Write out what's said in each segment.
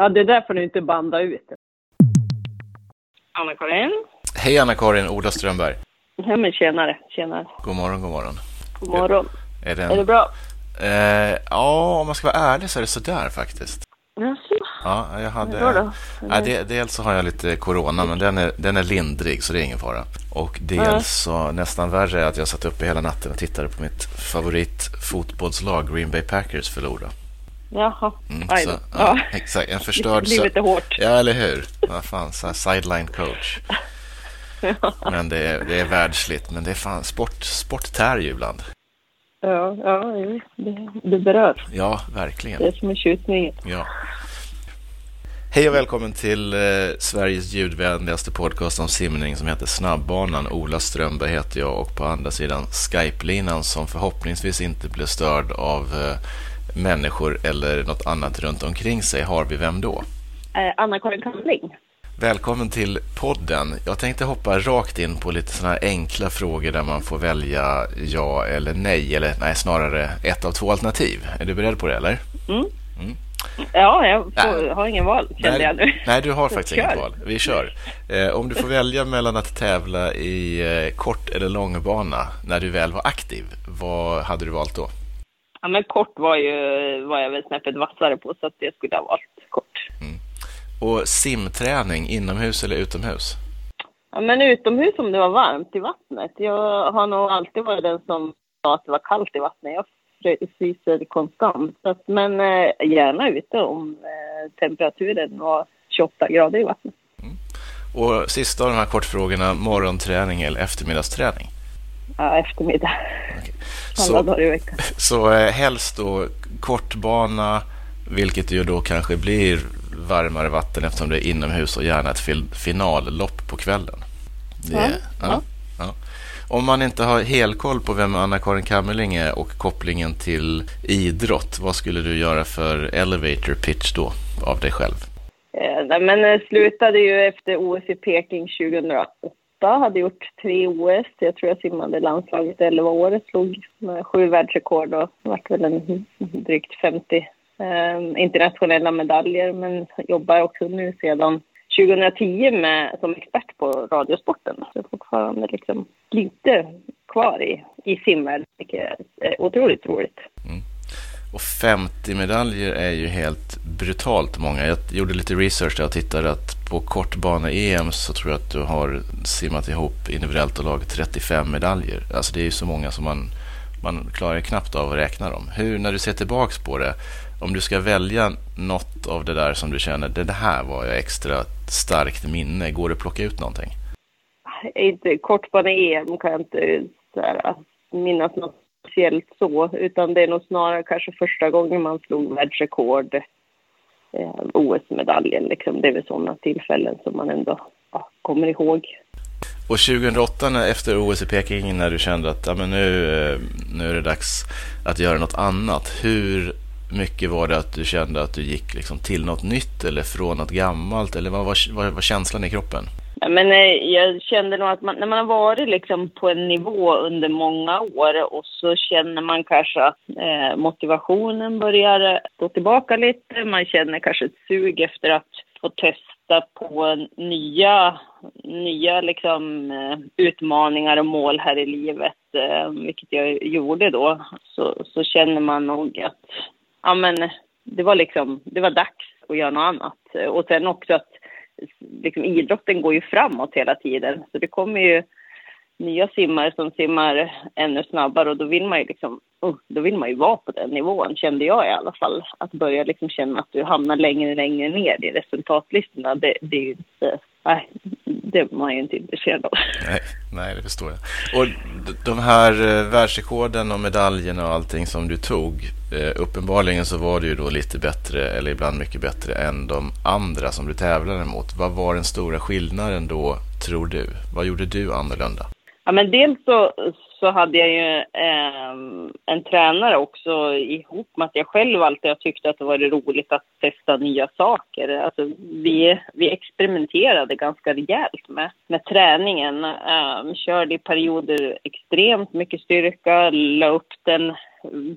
Ja, det är därför du inte bandar ut. Anna-Karin? Hej Anna-Karin, Ola Strömberg. Ja, men tjenare, tjenare. God morgon, god morgon. God morgon. Är det, Är det bra? Eh, ja, om man ska vara ärlig så är det sådär faktiskt. Jaså? Ja, jag hade... Då? Ja, det, dels så har jag lite corona, men den är, den är lindrig så det är ingen fara. Och dels så nästan värre är att jag satt uppe hela natten och tittade på mitt favoritfotbollslag Green Bay Packers förlora. Jaha. Mm, så, ja, Ja. exakt. En förstörd... Livet är hårt. Ja, eller hur? Vad fan, så här sideline coach. Men det är, det är världsligt. Men det är fan, sport, sport tär ju ibland. Ja, ja, det, det berör. Ja, verkligen. Det är som en tjusning. Ja. Hej och välkommen till eh, Sveriges ljudvänligaste podcast om simning som heter Snabbbanan. Ola Strömberg heter jag och på andra sidan Skype-linan som förhoppningsvis inte blir störd av eh, människor eller något annat runt omkring sig har vi vem då? Eh, Anna-Karin Kamling. Välkommen till podden. Jag tänkte hoppa rakt in på lite sådana här enkla frågor där man får välja ja eller nej, eller nej, snarare ett av två alternativ. Är du beredd på det eller? Mm. Ja, jag får, har ingen val, kände nej, jag nu. Nej, du har faktiskt inget val. Vi kör. Eh, om du får välja mellan att tävla i eh, kort eller långbana när du väl var aktiv, vad hade du valt då? Ja, men kort var ju var jag väl snäppet vassare på, så att det skulle ha valt kort. Och simträning, inomhus eller utomhus? Ja, men utomhus om det var varmt i vattnet. Jag har nog alltid varit den som sa att det var kallt i vattnet. Jag fryser konstant. Så att, men eh, gärna ute om eh, temperaturen var 28 grader i vattnet. Och sista av de här kortfrågorna, morgonträning eller eftermiddagsträning? Ja, eftermiddag. Alla Så, dagar i veckan. så eh, helst då kortbana, vilket ju då kanske blir varmare vatten eftersom det är inomhus och gärna ett finallopp på kvällen. Det, Ja, ja, ja. Om man inte har helkoll på vem Anna-Karin Kammerling är och kopplingen till idrott, vad skulle du göra för elevator pitch då av dig själv? Eh, nej, men eh, slutade ju efter OS i Peking 2008. Hade gjort tre OS. Jag tror jag simmade landslaget 11 år. Slog med sju världsrekord och vart väl en drygt 50 eh, internationella medaljer. Men jobbar också nu sedan 2010 med, som expert på radiosporten. Så jag är fortfarande liksom lite kvar i, i simvärlden, vilket är otroligt roligt. Mm. Och 50 medaljer är ju helt brutalt många. Jag gjorde lite research där och tittade att på kortbane-EM så tror jag att du har simmat ihop individuellt och lag 35 medaljer. Alltså det är ju så många som man, man klarar knappt av att räkna dem. Hur, när du ser tillbaks på det, om du ska välja något av det där som du känner, det här var ju extra starkt minne, går det att plocka ut någonting? inte kortbane-EM kan jag inte här, alltså, minnas något speciellt så, utan det är nog snarare kanske första gången man slog världsrekord, eh, OS-medaljen liksom. Det är väl sådana tillfällen som man ändå ja, kommer ihåg. Och 2008 när, efter OS i Peking när du kände att ja, men nu, eh, nu är det dags att göra något annat. Hur mycket var det att du kände att du gick liksom till något nytt eller från något gammalt? Eller vad var, vad var känslan i kroppen? Men eh, jag kände nog att man, när man har varit liksom på en nivå under många år och så känner man kanske att eh, motivationen börjar eh, gå tillbaka lite. Man känner kanske ett sug efter att få testa på nya, nya liksom, eh, utmaningar och mål här i livet, eh, vilket jag gjorde då. Så, så känner man nog att ja, men, det var liksom, det var dags att göra något annat. Och sen också att liksom, idrotten går ju framåt hela tiden. Så det kommer ju nya simmare som simmar ännu snabbare och då vill man ju liksom, oh, då vill man ju vara på den nivån, kände jag i alla fall. Att börja liksom känna att du hamnar längre och längre ner i resultatlistorna, det, det är ju inte, nej, det är man ju inte intresserad av. Nej, nej, det förstår jag. Och de här eh, världsrekorden och medaljerna och allting som du tog, eh, uppenbarligen så var du ju då lite bättre, eller ibland mycket bättre, än de andra som du tävlade mot. Vad var den stora skillnaden då, tror du? Vad gjorde du annorlunda? Ja, men dels så, så hade jag ju eh, en tränare också ihop med att jag själv alltid har tyckt att det varit roligt att testa nya saker. Alltså, vi, vi experimenterade ganska rejält med, med träningen. Eh, körde i perioder extremt mycket styrka, la upp den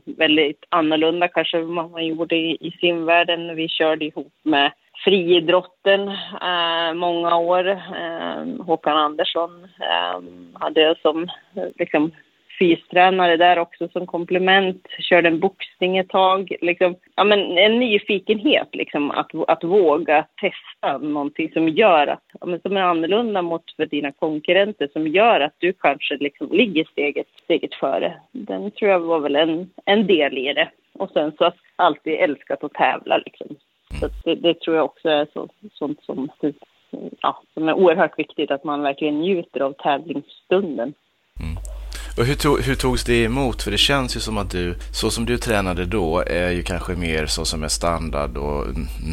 väldigt annorlunda kanske än vad man gjorde i, i simvärlden. Vi körde ihop med friidrotten eh, många år. Eh, Håkan Andersson eh, hade jag som liksom, fystränare där också som komplement. Körde en boxning ett tag. Liksom, ja, men en nyfikenhet liksom, att, att våga testa någonting som gör att, ja, men som är annorlunda mot för dina konkurrenter som gör att du kanske liksom ligger steget, steget före. Den tror jag var väl en, en del i det. Och sen så alltid älskat att tävla liksom. Så det, det, tror jag också är så, sånt som, ja, som är oerhört viktigt, att man verkligen njuter av tävlingsstunden. Mm. Och hur, tog, hur togs det emot? För det känns ju som att du, så som du tränade då, är ju kanske mer så som är standard och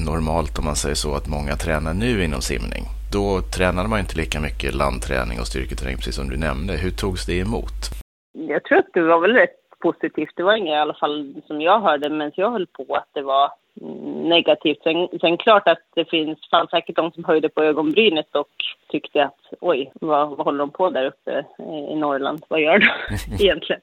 normalt om man säger så, att många tränar nu inom simning. Då tränade man inte lika mycket landträning och styrketräning, precis som du nämnde. Hur togs det emot? Jag tror att det var väl rätt positivt. Det var inget i alla fall som jag hörde medan jag höll på att det var negativt. Sen, sen klart att det finns, fanns säkert de som höjde på ögonbrynet och tyckte att oj, vad, vad håller de på där uppe i Norrland? Vad gör de egentligen?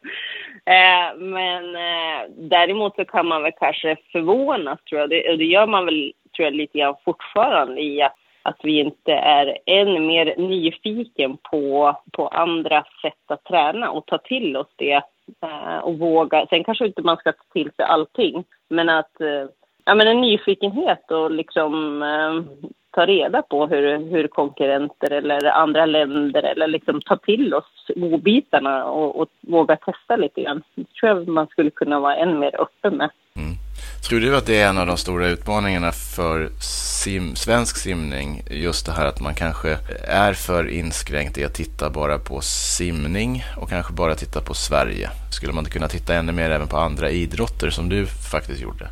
Eh, men eh, däremot så kan man väl kanske förvånas tror jag. Det, och det gör man väl tror jag lite grann fortfarande i att att vi inte är än mer nyfiken på, på andra sätt att träna och ta till oss det eh, och våga. Sen kanske inte man ska ta till sig allting, men att eh, ja, men en nyfikenhet och liksom eh, ta reda på hur, hur konkurrenter eller andra länder eller liksom ta till oss godbitarna och, och våga testa lite grann. Det tror jag man skulle kunna vara än mer öppen med. Mm. Tror du att det är en av de stora utmaningarna för sim, svensk simning? Just det här att man kanske är för inskränkt i att titta bara på simning och kanske bara titta på Sverige. Skulle man kunna titta ännu mer även på andra idrotter som du faktiskt gjorde?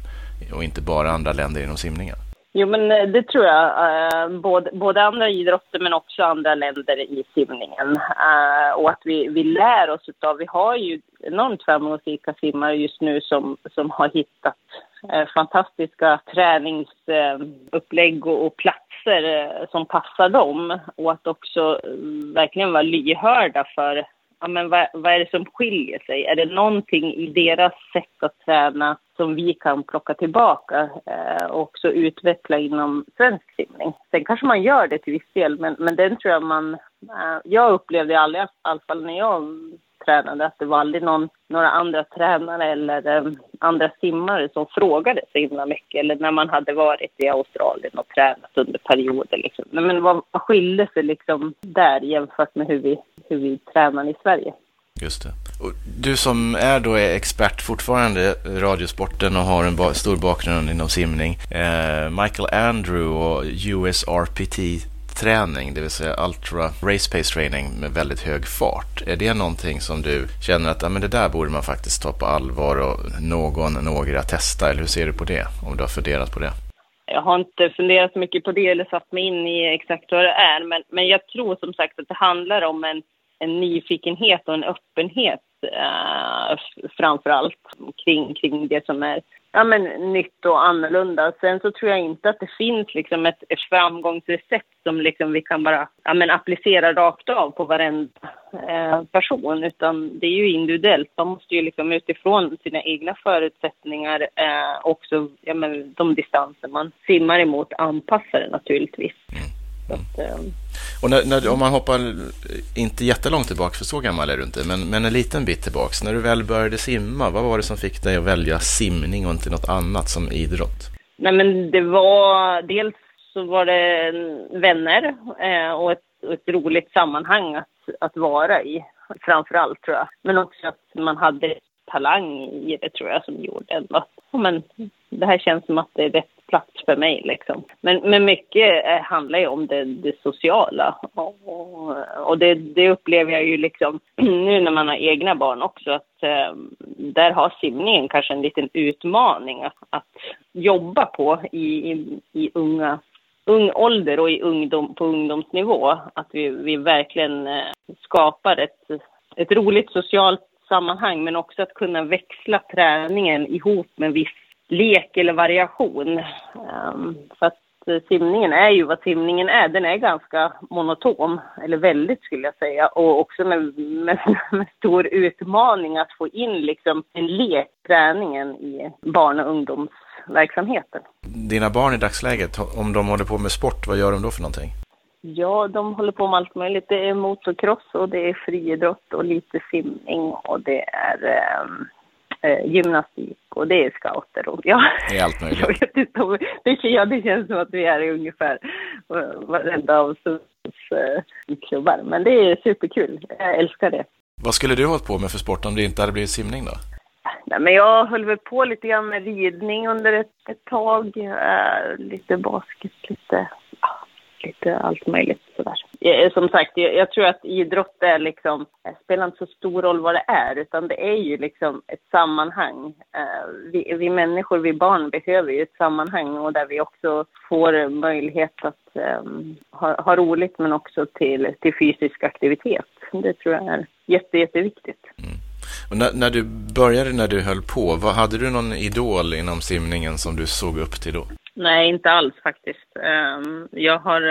Och inte bara andra länder inom simningen? Jo, men eh, det tror jag. Eh, både, både andra idrotter men också andra länder i simningen. Eh, och att vi, vi lär oss av... Vi har ju enormt framgångsrika simmare just nu som, som har hittat fantastiska träningsupplägg och, och platser som passar dem. Och att också verkligen vara lyhörda för ja, men vad, vad är det som skiljer sig? Är det någonting i deras sätt att träna som vi kan plocka tillbaka eh, och också utveckla inom svensk simning? Sen kanske man gör det till viss del, men, men den tror jag man... Eh, jag upplevde i alla fall när jag tränade, att det var aldrig någon, några andra tränare eller um, andra simmare som frågade så himla mycket. Eller när man hade varit i Australien och tränat under perioder. Liksom. Men vad, vad skilde sig liksom där jämfört med hur vi, hur vi tränar i Sverige? Just det. Och du som är då är expert fortfarande i radiosporten och har en ba stor bakgrund inom simning. Eh, Michael Andrew och USRPT träning, det vill säga Ultra Race Pace Training med väldigt hög fart. Är det någonting som du känner att ja, men det där borde man faktiskt ta på allvar och någon, några testa? Eller hur ser du på det? Om du har funderat på det? Jag har inte funderat så mycket på det eller satt mig in i exakt vad det är, men, men jag tror som sagt att det handlar om en, en nyfikenhet och en öppenhet eh, framför allt kring, kring det som är ja, men, nytt och annorlunda. Sen så tror jag inte att det finns liksom ett, ett framgångsrecept som liksom vi kan bara ja, men, applicera rakt av på varenda eh, person, utan det är ju individuellt. Man måste ju liksom utifrån sina egna förutsättningar eh, också, ja, men, de distanser man simmar emot anpassa det naturligtvis. Mm. Att, eh, och när, när, om man hoppar, inte jättelångt tillbaka, för så gammal är du inte, men, men en liten bit tillbaka. När du väl började simma, vad var det som fick dig att välja simning och inte något annat som idrott? Nej, men det var dels så var det vänner eh, och, ett, och ett roligt sammanhang att, att vara i, framför allt tror jag. Men också att man hade talang i det tror jag som gjorde ändå att men, det här känns som att det är rätt plats för mig. Liksom. Men, men mycket eh, handlar ju om det, det sociala. Och, och det, det, upplever jag ju liksom nu när man har egna barn också. Att eh, där har simningen kanske en liten utmaning att, att jobba på i, i, i unga ung ålder och i ungdom, på ungdomsnivå. Att vi, vi verkligen eh, skapar ett, ett roligt socialt sammanhang men också att kunna växla träningen ihop med viss lek eller variation. Um, för att simningen är ju vad simningen är. Den är ganska monoton, eller väldigt skulle jag säga. Och också med, med, med stor utmaning att få in liksom en lek, träningen i barn och ungdomsverksamheten. Dina barn i dagsläget, om de håller på med sport, vad gör de då för någonting? Ja, de håller på med allt möjligt. Det är motocross och det är friidrott och lite simning och det är ehm, eh, gymnastik och det är scouter. Och, ja, det är allt möjligt. Jag vet inte om, det, ja, det känns som att vi är i ungefär varenda av eh, klubbar. Men det är superkul. Jag älskar det. Vad skulle du hållit på med för sport om det inte hade blivit simning då? Nej, men jag höll väl på lite grann med ridning under ett, ett tag. Äh, lite basket, lite lite allt möjligt sådär. Som sagt, jag, jag tror att idrott är liksom, spelar inte så stor roll vad det är, utan det är ju liksom ett sammanhang. Eh, vi, vi människor, vi barn behöver ju ett sammanhang och där vi också får möjlighet att um, ha, ha roligt men också till, till fysisk aktivitet. Det tror jag är jätte, jätteviktigt. Mm. Och när, när, du började, när du höll på, vad, hade du någon idol inom simningen som du såg upp till då? Nej, inte alls faktiskt. Ehm, jag har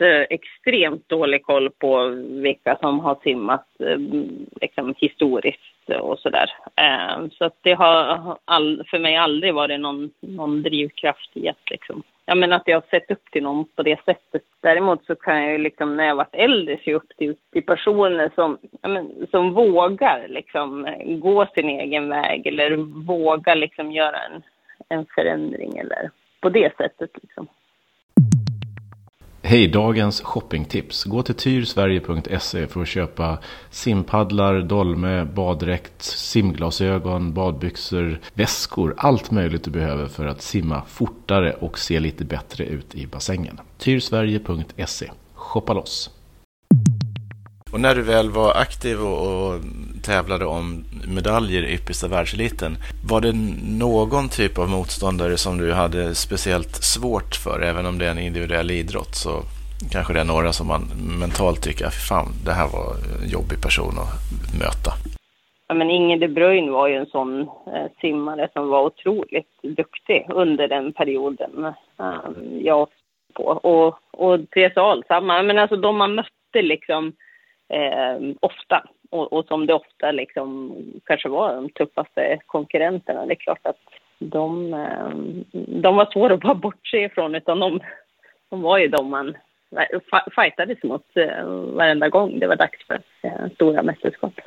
eh, extremt dålig koll på vilka som har simmat ehm, liksom, historiskt och sådär. där. så att det har all, för mig aldrig varit någon, någon drivkraft i att liksom, jag menar att jag har sett upp till någon på det sättet. Däremot så kan jag ju liksom när jag varit äldre se upp till, till personer som, men, som vågar liksom eh, gå sin egen väg eller vågar liksom göra en, en förändring eller på det sättet. Liksom. Hej, dagens shoppingtips. Gå till tyrsverige.se för att köpa simpaddlar, dolme, baddräkt, simglasögon, badbyxor, väskor. Allt möjligt du behöver för att simma fortare och se lite bättre ut i bassängen. tyrsverige.se. Shoppa loss! Och när du väl var aktiv och, och tävlade om medaljer i yppersta världseliten, var det någon typ av motståndare som du hade speciellt svårt för? Även om det är en individuell idrott så kanske det är några som man mentalt tycker, ah, fan, det här var en jobbig person att möta. Ja, men Inge de Bruyne var ju en sån eh, simmare som var otroligt duktig under den perioden eh, jag på. Och, och Therese Ahl, samma. Men alltså de man mötte liksom eh, ofta och, och, som det ofta liksom kanske var de tuffaste konkurrenterna. Det är klart att de, eh, de var svåra att bara bortse ifrån utan de, de var ju de man fightades mot eh, varenda gång det var dags för eh, stora mästerskap.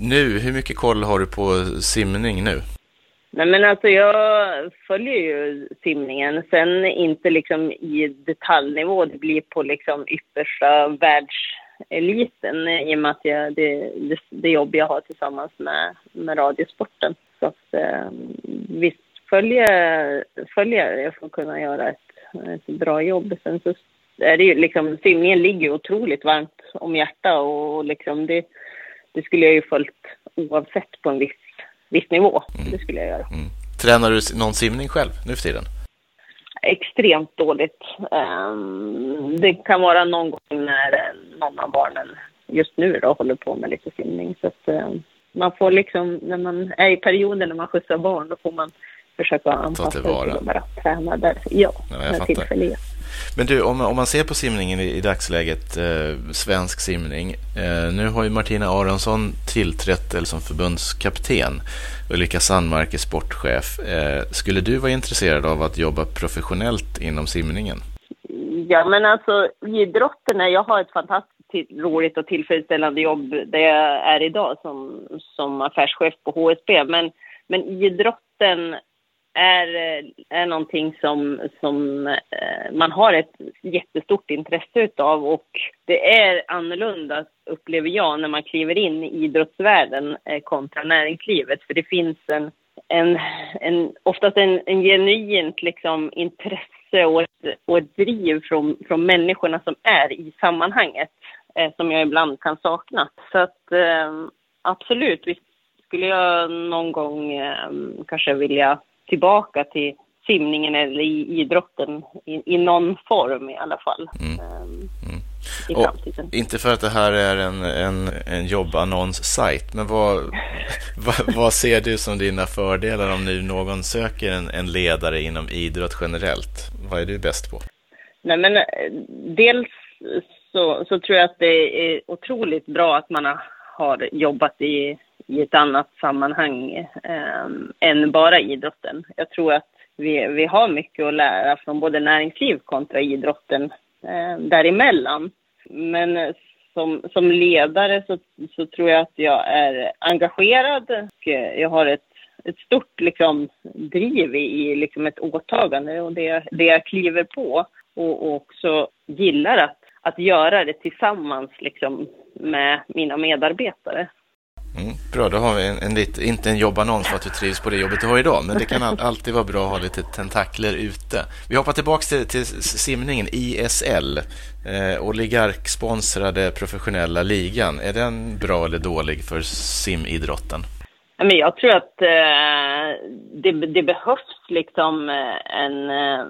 Nu, hur mycket koll har du på simning nu? Nej men alltså jag följer ju simningen, sen inte liksom i detaljnivå, det blir på liksom yppersta världs eliten i och med att jag, det, det, det jobb jag har tillsammans med, med Radiosporten. Så att, eh, visst följer, följer jag för att kunna göra ett, ett bra jobb. Sen så är det ju liksom, simningen ligger otroligt varmt om hjärtat och liksom det, det skulle jag ju följt oavsett på en viss, viss nivå. Mm. Det skulle jag göra. Mm. mm. Tränar du någon simning själv nu för tiden? Extremt dåligt. Ehm, det kan vara någon gång när någon av barnen just nu då håller på med lite simning. Så att, ehm, man får liksom, när man är i perioder när man skjutsar barn, då får man försöka anpassa sig till att bara träna där. Ja, ja jag tillfällighet. Men du, om, om man ser på simningen i, i dagsläget, eh, svensk simning. Eh, nu har ju Martina Aronsson tillträtt eller som förbundskapten. Ulrika Sandmark är sportchef. Eh, skulle du vara intresserad av att jobba professionellt inom simningen? Ja, men alltså idrotten, jag har ett fantastiskt roligt och tillfredsställande jobb där jag är idag som, som affärschef på HSB. Men, men idrotten är, eh, är någonting som, som eh, man har ett jättestort intresse utav och det är annorlunda upplever jag när man kliver in i idrottsvärlden eh, kontra näringslivet för det finns en, en, en oftast en, en genuint liksom intresse och ett, och ett driv från, från människorna som är i sammanhanget som jag ibland kan sakna. Så att absolut, visst skulle jag någon gång kanske vilja tillbaka till simningen eller i idrotten i, i någon form i alla fall. Mm. Um, mm. I framtiden. Och inte för att det här är en, en, en jobbannonssajt, men vad, vad, vad, ser du som dina fördelar om nu någon söker en, en ledare inom idrott generellt? Vad är du bäst på? Nej, men eh, dels så, så tror jag att det är otroligt bra att man har jobbat i, i ett annat sammanhang eh, än bara idrotten. Jag tror att vi, vi har mycket att lära från både näringsliv kontra idrotten eh, däremellan. Men eh, som, som ledare så, så tror jag att jag är engagerad och eh, jag har ett, ett stort liksom, driv i, i liksom ett åtagande och det, det jag kliver på och, och också gillar att, att göra det tillsammans liksom, med mina medarbetare. Mm, bra, då har vi en, en lite, inte en jobbannons för att du trivs på det jobbet du har idag, men det kan alltid vara bra att ha lite tentakler ute. Vi hoppar tillbaka till, till simningen, ISL, eh, oligarksponsrade professionella ligan. Är den bra eller dålig för simidrotten? Men jag tror att eh, det, det, behövs liksom eh, en, eh,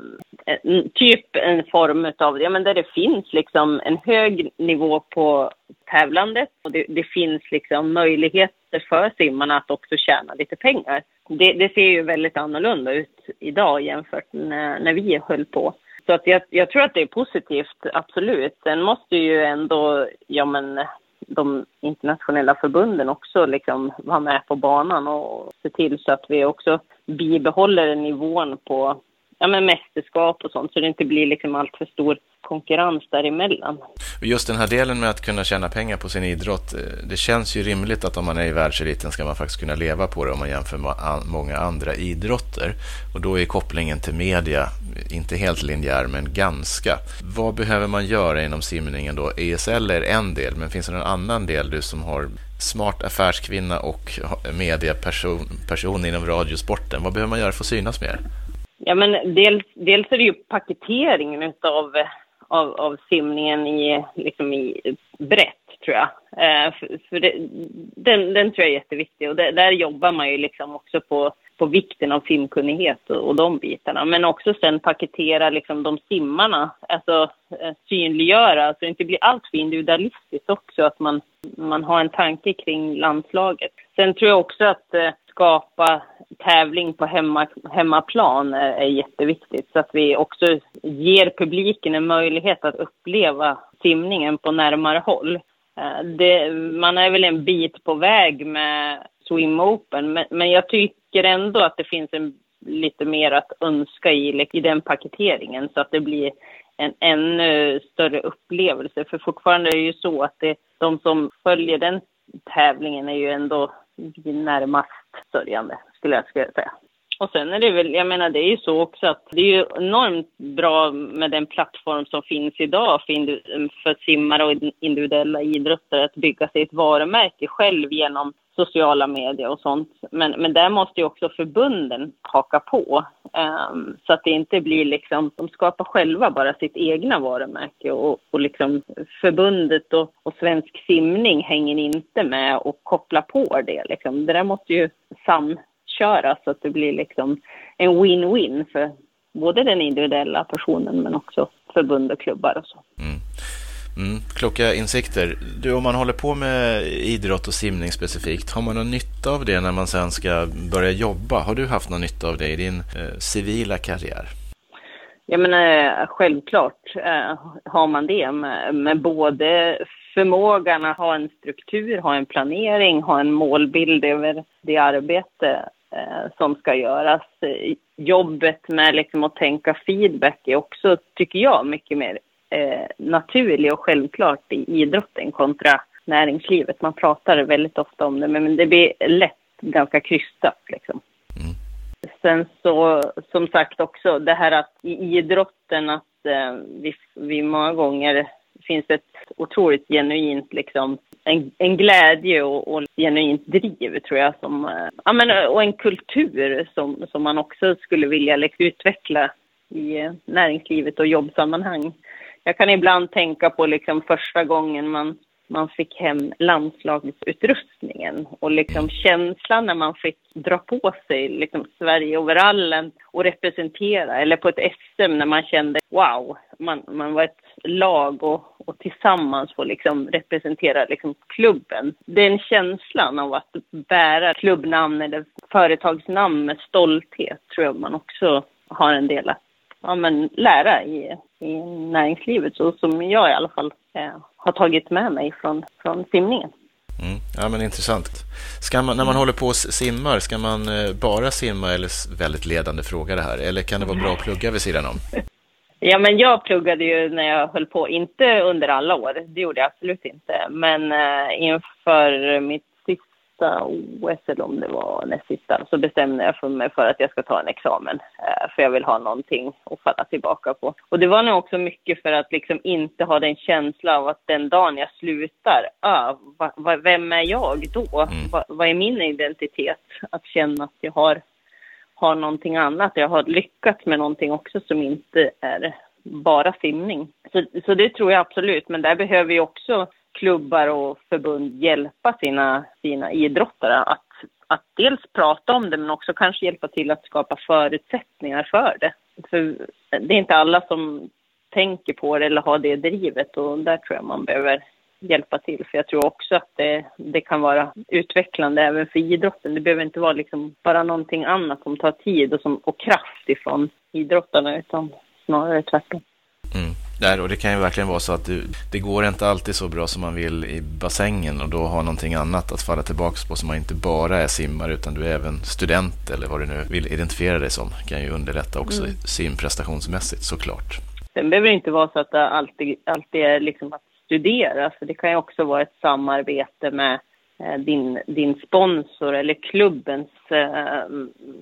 en, typ en form av, ja men där det finns liksom en hög nivå på tävlandet och det, det finns liksom möjligheter för simmarna att också tjäna lite pengar. Det, det, ser ju väldigt annorlunda ut idag jämfört med när vi höll på. Så att jag, jag tror att det är positivt, absolut. Sen måste ju ändå, ja men de internationella förbunden också liksom vara med på banan och se till så att vi också bibehåller nivån på ja, men mästerskap och sånt så det inte blir liksom allt för stor konkurrens däremellan. Just den här delen med att kunna tjäna pengar på sin idrott, eh, det känns ju rimligt att om man är i världseliten ska man faktiskt kunna leva på det om man jämför med många andra idrotter. Och då är kopplingen till media eh, inte helt linjär, men ganska. Vad behöver man göra inom simningen då? ESL är en del, men finns det någon annan del du som har smart affärskvinna och mediaperson person inom radiosporten? Vad behöver man göra för att synas mer? Ja, men dels, dels är det ju paketeringen utav av, av simningen i, liksom i brett, tror jag. Eh, för, för det, den, den tror jag är jätteviktig och det, där jobbar man ju liksom också på, på vikten av simkunnighet och, och de bitarna. Men också sen paketera liksom de simmarna, alltså eh, synliggöra, så det inte blir allt för individualistiskt också, att man, man har en tanke kring landslaget. Sen tror jag också att eh, skapa tävling på hemma, hemmaplan är, är jätteviktigt. Så att vi också ger publiken en möjlighet att uppleva simningen på närmare håll. Eh, det, man är väl en bit på väg med Swim Open, men, men jag tycker ändå att det finns en, lite mer att önska i, i den paketeringen så att det blir en ännu större upplevelse. För fortfarande är det ju så att det, de som följer den tävlingen är ju ändå närmast sörjande, skulle jag säga. Och sen är det väl, jag menar det är ju så också att det är ju enormt bra med den plattform som finns idag för, för simmare och individuella idrottare att bygga sig ett varumärke själv genom sociala medier och sånt. Men, men där måste ju också förbunden haka på. Um, så att det inte blir liksom, de skapar själva bara sitt egna varumärke och, och liksom förbundet och, och svensk simning hänger inte med och kopplar på det liksom. Det där måste ju sam samköras så att det blir liksom en win-win för både den individuella personen men också förbund och klubbar och så. Mm. Mm, kloka insikter. Du, om man håller på med idrott och simning specifikt, har man någon nytta av det när man sen ska börja jobba? Har du haft någon nytta av det i din eh, civila karriär? Jag menar, självklart eh, har man det med, med både förmågan att ha en struktur, ha en planering, ha en målbild över det arbete som ska göras. Jobbet med liksom att tänka feedback är också, tycker jag, mycket mer eh, naturlig och självklart i idrotten kontra näringslivet. Man pratar väldigt ofta om det, men det blir lätt ganska krystat liksom. Mm. Sen så, som sagt också, det här att i idrotten att eh, vi, vi många gånger finns ett otroligt genuint liksom, en, en glädje och, och genuint driv tror jag som, eh, ja men och en kultur som, som man också skulle vilja liksom, utveckla i eh, näringslivet och jobbsammanhang. Jag kan ibland tänka på liksom första gången man, man fick hem landslagsutrustningen och liksom känslan när man fick dra på sig liksom Sverige-overallen och representera, eller på ett SM när man kände wow, man, man var ett lag och, och tillsammans få liksom representera liksom klubben. Den känslan av att bära klubbnamn eller företagsnamn med stolthet tror jag man också har en del att ja, men, lära i, i näringslivet, så som jag i alla fall eh, har tagit med mig från, från simningen. Mm. Ja, men intressant. Ska man, när man håller på och simmar, ska man eh, bara simma, eller väldigt ledande fråga det här, eller kan det vara bra att plugga vid sidan om? Ja, men jag pluggade ju när jag höll på, inte under alla år, det gjorde jag absolut inte, men eh, inför mitt sista OS, eller om det var näst sista, så bestämde jag för mig för att jag ska ta en examen. Eh, för jag vill ha någonting att falla tillbaka på. Och det var nog också mycket för att liksom inte ha den känsla av att den dagen jag slutar, ah, va, va, vem är jag då? Mm. Va, vad är min identitet? Att känna att jag har, har någonting annat. Jag har lyckats med någonting också som inte är bara simning. Så, så det tror jag absolut, men där behöver vi också klubbar och förbund hjälpa sina, sina idrottare att, att dels prata om det men också kanske hjälpa till att skapa förutsättningar för det. För det är inte alla som tänker på det eller har det drivet och där tror jag man behöver hjälpa till. För jag tror också att det, det kan vara utvecklande även för idrotten. Det behöver inte vara liksom bara någonting annat som tar tid och, som, och kraft ifrån idrottarna utan snarare tvärtom. Mm. Där, och det kan ju verkligen vara så att du, det går inte alltid så bra som man vill i bassängen och då ha någonting annat att falla tillbaka på som man inte bara är simmare utan du är även student eller vad du nu vill identifiera dig som. kan ju underlätta också mm. simprestationsmässigt såklart. Sen behöver det inte vara så att det alltid, alltid är liksom att studera, för det kan ju också vara ett samarbete med Eh, din, din sponsor eller klubbens eh,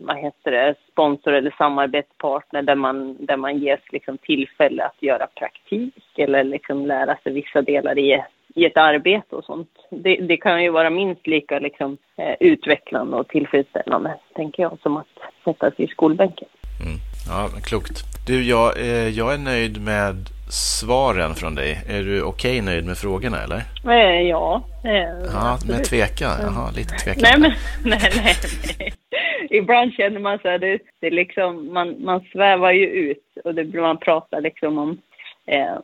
vad heter det, sponsor eller samarbetspartner där man, där man ges liksom tillfälle att göra praktik eller liksom lära sig vissa delar i, i ett arbete och sånt. Det, det kan ju vara minst lika liksom, eh, utvecklande och tillfredsställande, tänker jag, som att sätta sig i skolbänken. Mm. Ja, klokt. Du, jag, eh, jag är nöjd med svaren från dig. Är du okej okay nöjd med frågorna eller? Eh, ja. Eh, ja, med tvekan? Jaha, lite tvekan. Nej, men, nej, nej, nej. Ibland känner man så här, det, det liksom, man, man svävar ju ut och det, man pratar liksom om eh,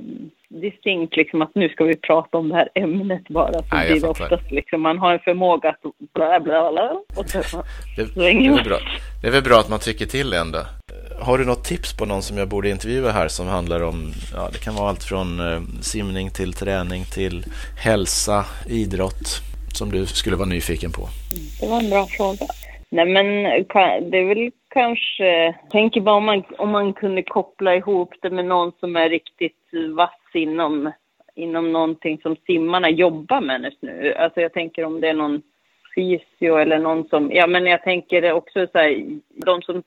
distinkt liksom att nu ska vi prata om det här ämnet bara. Så Nej, blir det oftast liksom, man har en förmåga att bla bla bla och så det, det, är väl bra. det är väl bra att man tycker till ändå. Har du något tips på någon som jag borde intervjua här som handlar om, ja det kan vara allt från eh, simning till träning till hälsa, idrott som du skulle vara nyfiken på? Det var en bra fråga. Nej men det är väl kanske, tänker bara om man, om man kunde koppla ihop det med någon som är riktigt vass inom, inom någonting som simmarna jobbar med just nu. Alltså jag tänker om det är någon fysio eller någon som, ja men jag tänker också så här, de som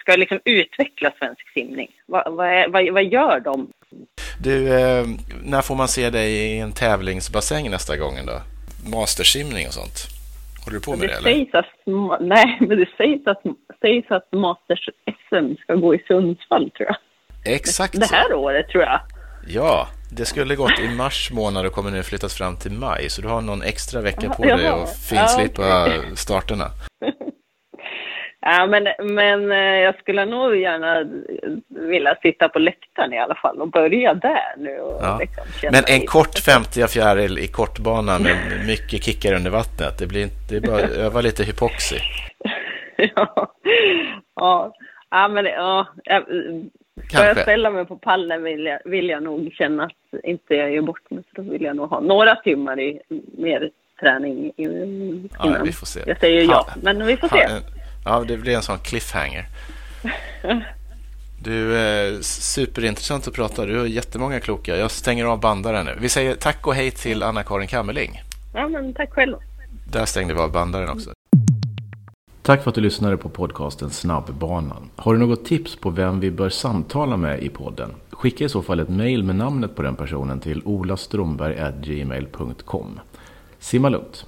ska liksom utveckla svensk simning. Vad, vad, är, vad, vad gör de? Du, eh, när får man se dig i en tävlingsbassäng nästa gång då? Mastersimning och sånt? Håller du på med det, det eller? Sägs att, nej, men det sägs att, sägs att Masters-SM ska gå i Sundsvall, tror jag. Exakt Det här så. året, tror jag. Ja, det skulle gått i mars månad och kommer nu flyttas fram till maj. Så du har någon extra vecka på dig att finslipa ja, okay. starterna. Ja, men, men eh, jag skulle nog gärna vilja sitta på läktaren i alla fall och börja där nu. Ja. Liksom men en kort 50 fjäril i kortbana med mycket kickar under vattnet, det, blir inte, det är bara att öva lite hypoxi. ja. ja, ja, men ja. Ska jag ställa mig på pallen vill jag, vill jag nog känna att inte jag gör bort mig, så då vill jag nog ha några timmar i mer träning innan ja, vi får se. jag säger ja. Ha, men vi får ha, se. Ja, det blir en sån cliffhanger. Du, eh, superintressant att prata. Du har jättemånga kloka. Jag stänger av bandaren nu. Vi säger tack och hej till Anna-Karin Kammerling. Ja, men tack själv. Där stängde vi av bandaren också. Tack för att du lyssnade på podcasten Snabbbanan. Har du något tips på vem vi bör samtala med i podden? Skicka i så fall ett mejl med namnet på den personen till olastromberg.gmail.com. Simma lugnt!